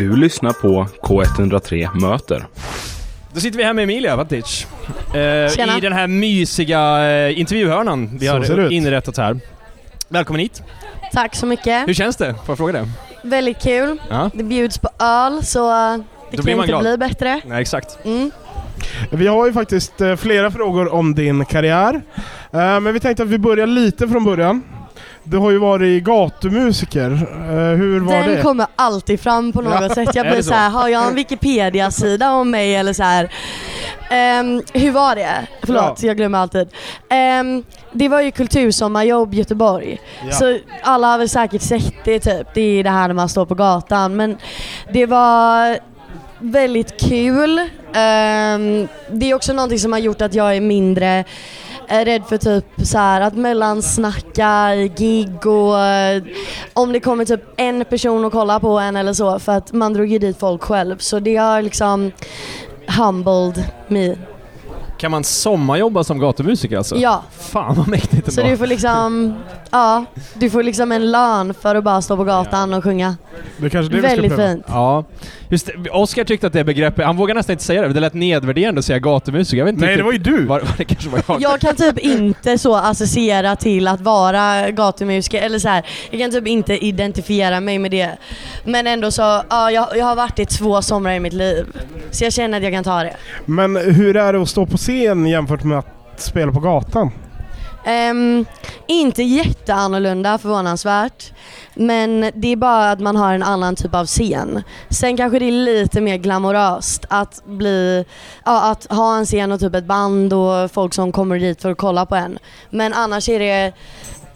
Du lyssnar på K103 Möter. Då sitter vi här med Emilia Vatic. Eh. I den här mysiga eh, intervjuhörnan vi Så har inrättat här. Välkommen hit. Tack så mycket. Hur känns det? Får jag fråga det? Väldigt kul. Ja, Det bjuds på öl så det Då kan blir man inte glad. bli bättre. nej exakt. Mm. Vi har ju faktiskt eh, flera frågor om din karriär. Eh, Men vi tänkte att vi börjar lite från början. Du har ju varit gatumusiker. Eh, Hur var Den det? kommer alltid fram på något sätt. Jag Är det blir så? så här, har jag en Wikipedia-sida om mig eller så här. Ehm, hur var det? Förlåt, Ja. jag glömmer alltid. Ehm, det var ju kultursommarjobb Göteborg. Ja. Så alla har väl säkert sett det typ. Det är det här när man står på gatan. Men det var väldigt kul. Ehm, det är också någonting som har gjort att jag är mindre eh, rädd för typ så här att mellansnacka i gig och eh, om det kommer typ en person och kollar på en eller så för att man drog ju dit folk själv så det har liksom humbled me. Kan man sommarjobba som gatumusiker alltså? Ja, Fan vad mäktigt så ändå. du får liksom, ja, du får liksom en lön för att bara stå på gatan och sjunga. Det är kanske det vi ska Väldigt pröva. fint. Ja. Just det, Oscar tyckte att det begreppet, han vågar nästan inte säga det, det lät nedvärderande att säga gatumusiker. Jag vet inte Nej, det var ju du! Var, var det kanske var jag? Jag kan typ inte så associera till att vara gatumusiker eller så här. Jag kan typ inte identifiera mig med det. Men ändå så, ja jag, jag har varit i två somrar i mitt liv. Så jag känner att jag kan ta det. Men hur är det att stå på scen jämfört med att spela på gatan? Um, inte jätteannorlunda förvånansvärt. Men det är bara att man har en annan typ av scen. Sen kanske det är lite mer glamoröst att bli, ja, att ha en scen och typ ett band och folk som kommer dit för att kolla på en. Men annars är det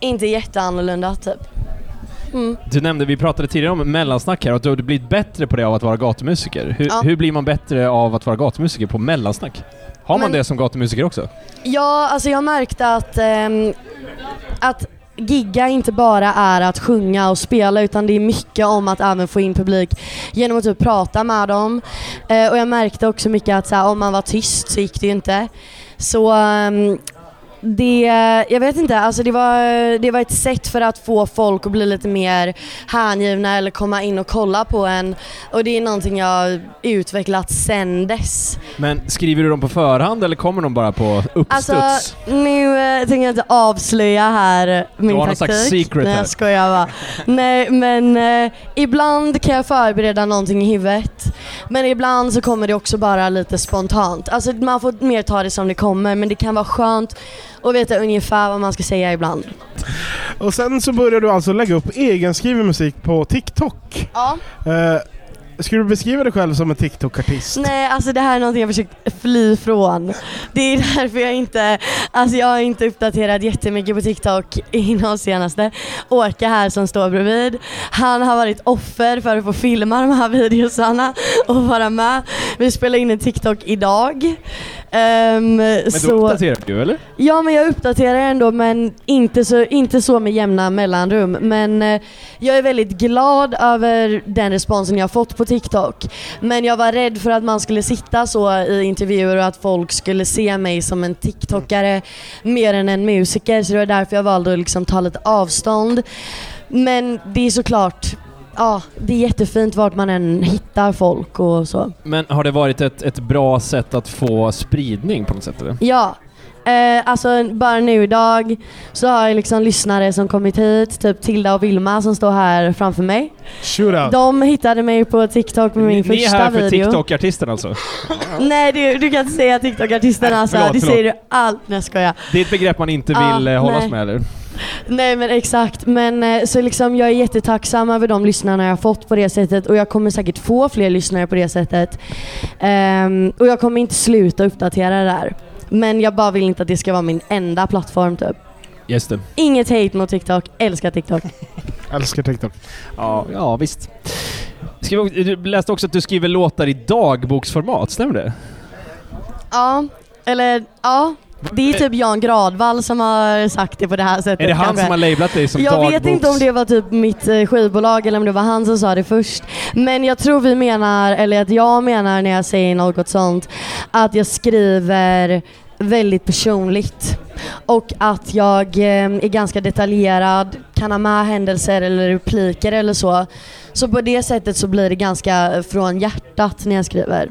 inte jätteannorlunda typ. Mm. Du nämnde, vi pratade tidigare om mellansnack här, och att du har blivit bättre på det av att vara gatumusiker. Hur, Ja. hur blir man bättre av att vara gatumusiker på mellansnack? Har man Men- det som gatumusiker också? Ja, alltså jag märkte att, ehm, att gigga inte bara är att sjunga och spela utan det är mycket om att även få in publik genom att typ prata med dem. Eh, och jag märkte också mycket att så här, om man var tyst så gick det ju inte. Så ehm, det, jag vet inte, alltså det var, det var ett sätt för att få folk att bli lite mer hängivna eller komma in och kolla på en. Och det är någonting jag utvecklat sen dess. Men skriver du dem på förhand eller kommer de bara på uppstuds? Alltså, nu eh, tänker jag inte avslöja här min Du har någon taktik. slags secret Nej, jag skojar bara. Nej, men eh, ibland kan jag förbereda någonting i huvudet. Men ibland så kommer det också bara lite spontant. Alltså man får mer ta det som det kommer, men det kan vara skönt att veta ungefär vad man ska säga ibland. Och sen så började du alltså lägga upp egenskriven musik på TikTok. Ja. Eh, skulle du beskriva dig själv som en TikTok-artist? Nej, alltså det här är någonting jag försökt fly från. Det är därför jag inte, alltså jag har inte uppdaterat jättemycket på TikTok inom senaste. Åka här som står bredvid, han har varit offer för att få filma de här videosarna och vara med. Vi spelar in en TikTok idag. Ehm, Men så, uppdaterar du eller? ja men jag uppdaterar ändå men inte så, inte så med jämna mellanrum. Men eh, jag är väldigt glad över den responsen jag fått på TikTok. Men jag var rädd för att man skulle sitta så i intervjuer och att folk skulle se mig som en TikTokare mer än en musiker. Så det var därför jag valde att liksom ta lite avstånd. Men det är såklart, ja det är jättefint vart man än hittar folk och så. Men har det varit ett, ett bra sätt att få spridning på något sätt eller? Ja. Eh, alltså bara nu idag så har jag liksom lyssnare som kommit hit, typ Tilda och Vilma som står här framför mig. Shootout! De hittade mig på TikTok med min Ni är första här för video. TikTok-artisten alltså? Nej du, du kan inte säga TikTok-artisten alltså, förlåt, det förlåt. säger du allt. Nej jag skojar. Det är ett begrepp man inte vill eh, hållas nej. med eller? Nej men exakt, men eh, så liksom jag är jättetacksam över de lyssnarna jag har fått på det sättet och jag kommer säkert få fler lyssnare på det sättet. Ehm, och jag kommer inte sluta uppdatera det där. Men jag bara vill inte att det ska vara min enda plattform typ. Just det. Inget hate mot TikTok, älskar TikTok. Älskar TikTok. Ja, ja visst. Skriver, du läste också att du skriver låtar i dagboksformat, stämmer det? Ja, eller ja. Det är typ Jan Gradvall som har sagt det på det här sättet. Är det han kanske. som har lablat dig som Jag dagboks... vet inte om det var typ mitt eh, skivbolag eller om det var han som sa det först. Men jag tror vi menar, eller att jag menar när jag säger något sånt, att jag skriver väldigt personligt. Och att jag eh, är ganska detaljerad, kan ha med händelser eller repliker eller så. Så på det sättet så blir det ganska från hjärtat när jag skriver.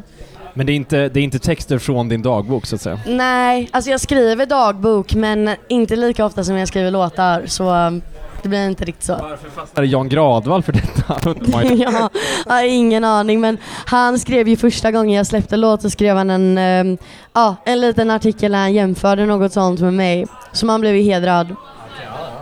Men det är, inte, det är inte texter från din dagbok så att säga? Nej, alltså jag skriver dagbok men inte lika ofta som jag skriver låtar så um, det blir inte riktigt så. Varför fastnade Jan Gradvall för detta? ja, jag har ingen aning men han skrev ju första gången jag släppte låt så skrev han en, ja, en liten artikel där han jämförde något sånt med mig. Så man blev ju hedrad.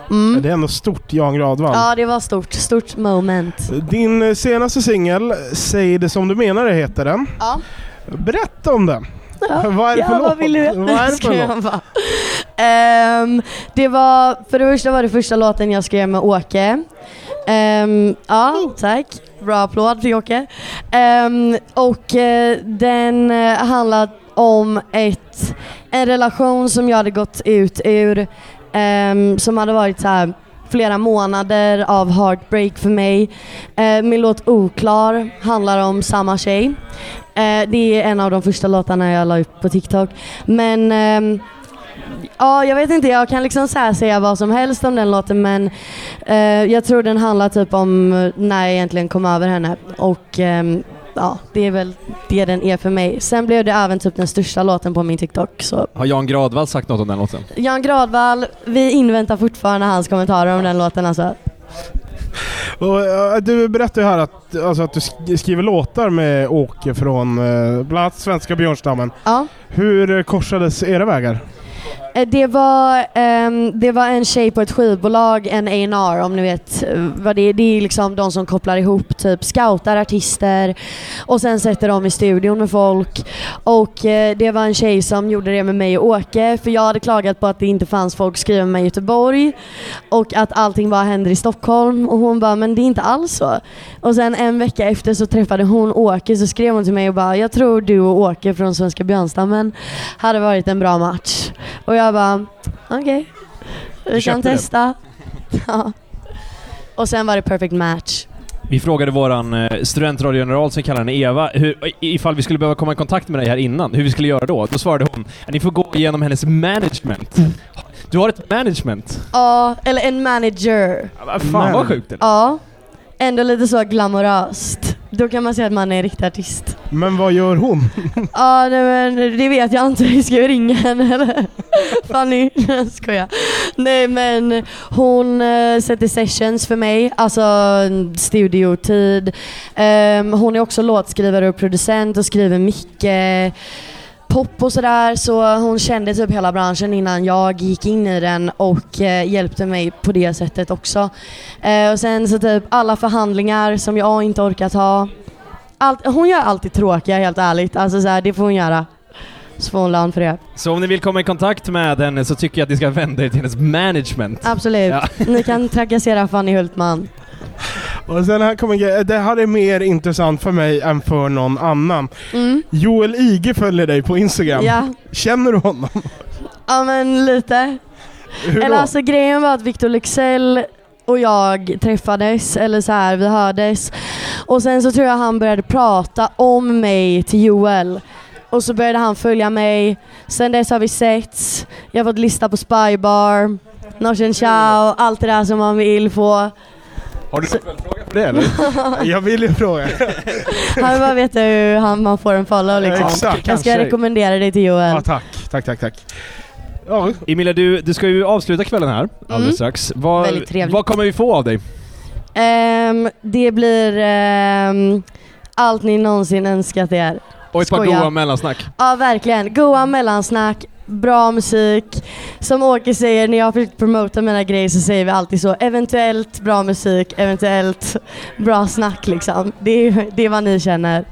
Mm. Det är ändå stort Jan Gradvall. Ja det var stort, stort moment. Din eh, senaste singel, Säg det som du menar det, heter den. Ja. Berätta om den. Ja, Vad är det för ja, låt? vad vill du? Vad är det för låt? Ehm, det var, för det första var det första låten jag skrev med Åke. Ehm, ja, tack. Bra applåd till Åke. Ehm, och eh, den uh, handlar om ett, en relation som jag hade gått ut ur, ehm, som hade varit så här flera månader av heartbreak för mig. Eh, min låt Oklar handlar om samma tjej. Eh, det är en av de första låtarna jag la upp på TikTok. Men ehm, ja, jag vet inte, jag kan liksom så säga vad som helst om den låten men eh, jag tror den handlar typ om när jag egentligen kom över henne och ehm, ja, det är väl det den är för mig. Sen blev det även typ den största låten på min TikTok. Så Har Jan Gradvall sagt något om den låten? Jan Gradvall, vi inväntar fortfarande hans kommentarer om den låten alltså. Och, eh, du berättade här att, alltså, att du sk- skriver låtar med Åke från eh, bland annat svenska björnstammen. Ja. Hur korsades era vägar? Eh, det var, um, det var en tjej på ett skivbolag, en A&R om ni vet eh, vad det är. Det är liksom de som kopplar ihop typ scoutar artister och sen sätter de i studion med folk. Och uh, det var en tjej som gjorde det med mig och Åke för jag hade klagat på att det inte fanns folk skriva med mig i Göteborg och att allting bara händer i Stockholm och hon bara men det är inte alls så. Och sen en vecka efter så träffade hon Åke så skrev hon till mig och bara jag tror du och Åke från Svenska björnstammen hade varit en bra match. Och jag bara okej, vi kan testa. ja. Och sen var det perfect match. Vi frågade våran eh, studentradiogeneral som kallar henne Eva, hur, ifall vi skulle behöva komma i kontakt med dig här innan, hur vi skulle göra då. Då svarade hon ni får gå igenom hennes management. Du har ett management? Ja, eller en manager. Ja, Fan vad sjukt eller? Ja, ändå lite så glamoröst. Då kan man säga att man är en riktig artist. Men vad gör hon? Ja, nej, men det vet jag inte. Ska ju ringa henne eller? Fanny, jag skojar. Nej men hon eh, sätter sessions för mig, alltså studiotid. Ehm, hon är också låtskrivare och producent och skriver mycket pop och sådär så hon kände typ hela branschen innan jag gick in i den och eh, hjälpte mig på det sättet också. Eh, och sen så typ alla förhandlingar som jag inte orkat ha. Allt, hon gör alltid tråkiga helt ärligt, alltså så här, det får hon göra. Så får hon lön för det. Så om ni vill komma i kontakt med henne så tycker jag att ni ska vända er till hennes management. Absolut. Ja. Ni kan trakassera Fanny Hultman. Och sen här kommer en grej. Det här är mer intressant för mig än för någon annan. Mm. Joel Ige följer dig på Instagram. Ja. Känner du honom? ja, men lite. Hur Eller då? alltså grejen var att Victor Lexell och jag träffades, eller så här, vi hördes. Och sen så tror jag han började prata om mig till Joel. Och så började han följa mig. Sen dess har vi setts. Jag har fått lista på Spybar, Norsen Chow, allt det där som man vill få. Har du någon följdfråga på det eller? Jag vill ju fråga. Han vill bara veta hur han, man får en follow liksom. Exakt. Jag ska Kanske. rekommendera dig till Joel. Ja, tack. Tack, tack, tack. Ja, Emilia, du, du ska ju avsluta kvällen här alldeles Mm. strax. Vad, Väldigt trevligt. vad kommer vi få av dig? Ehm, det blir ehm, allt ni någonsin önskat er. Och ett par Skoja. goa mellansnack. Ja, verkligen. Goa mellansnack, bra musik. Som Åke säger, när jag har försökt promota mina grejer så säger vi alltid så. Eventuellt bra musik, eventuellt bra snack liksom. Det är, det är vad ni känner.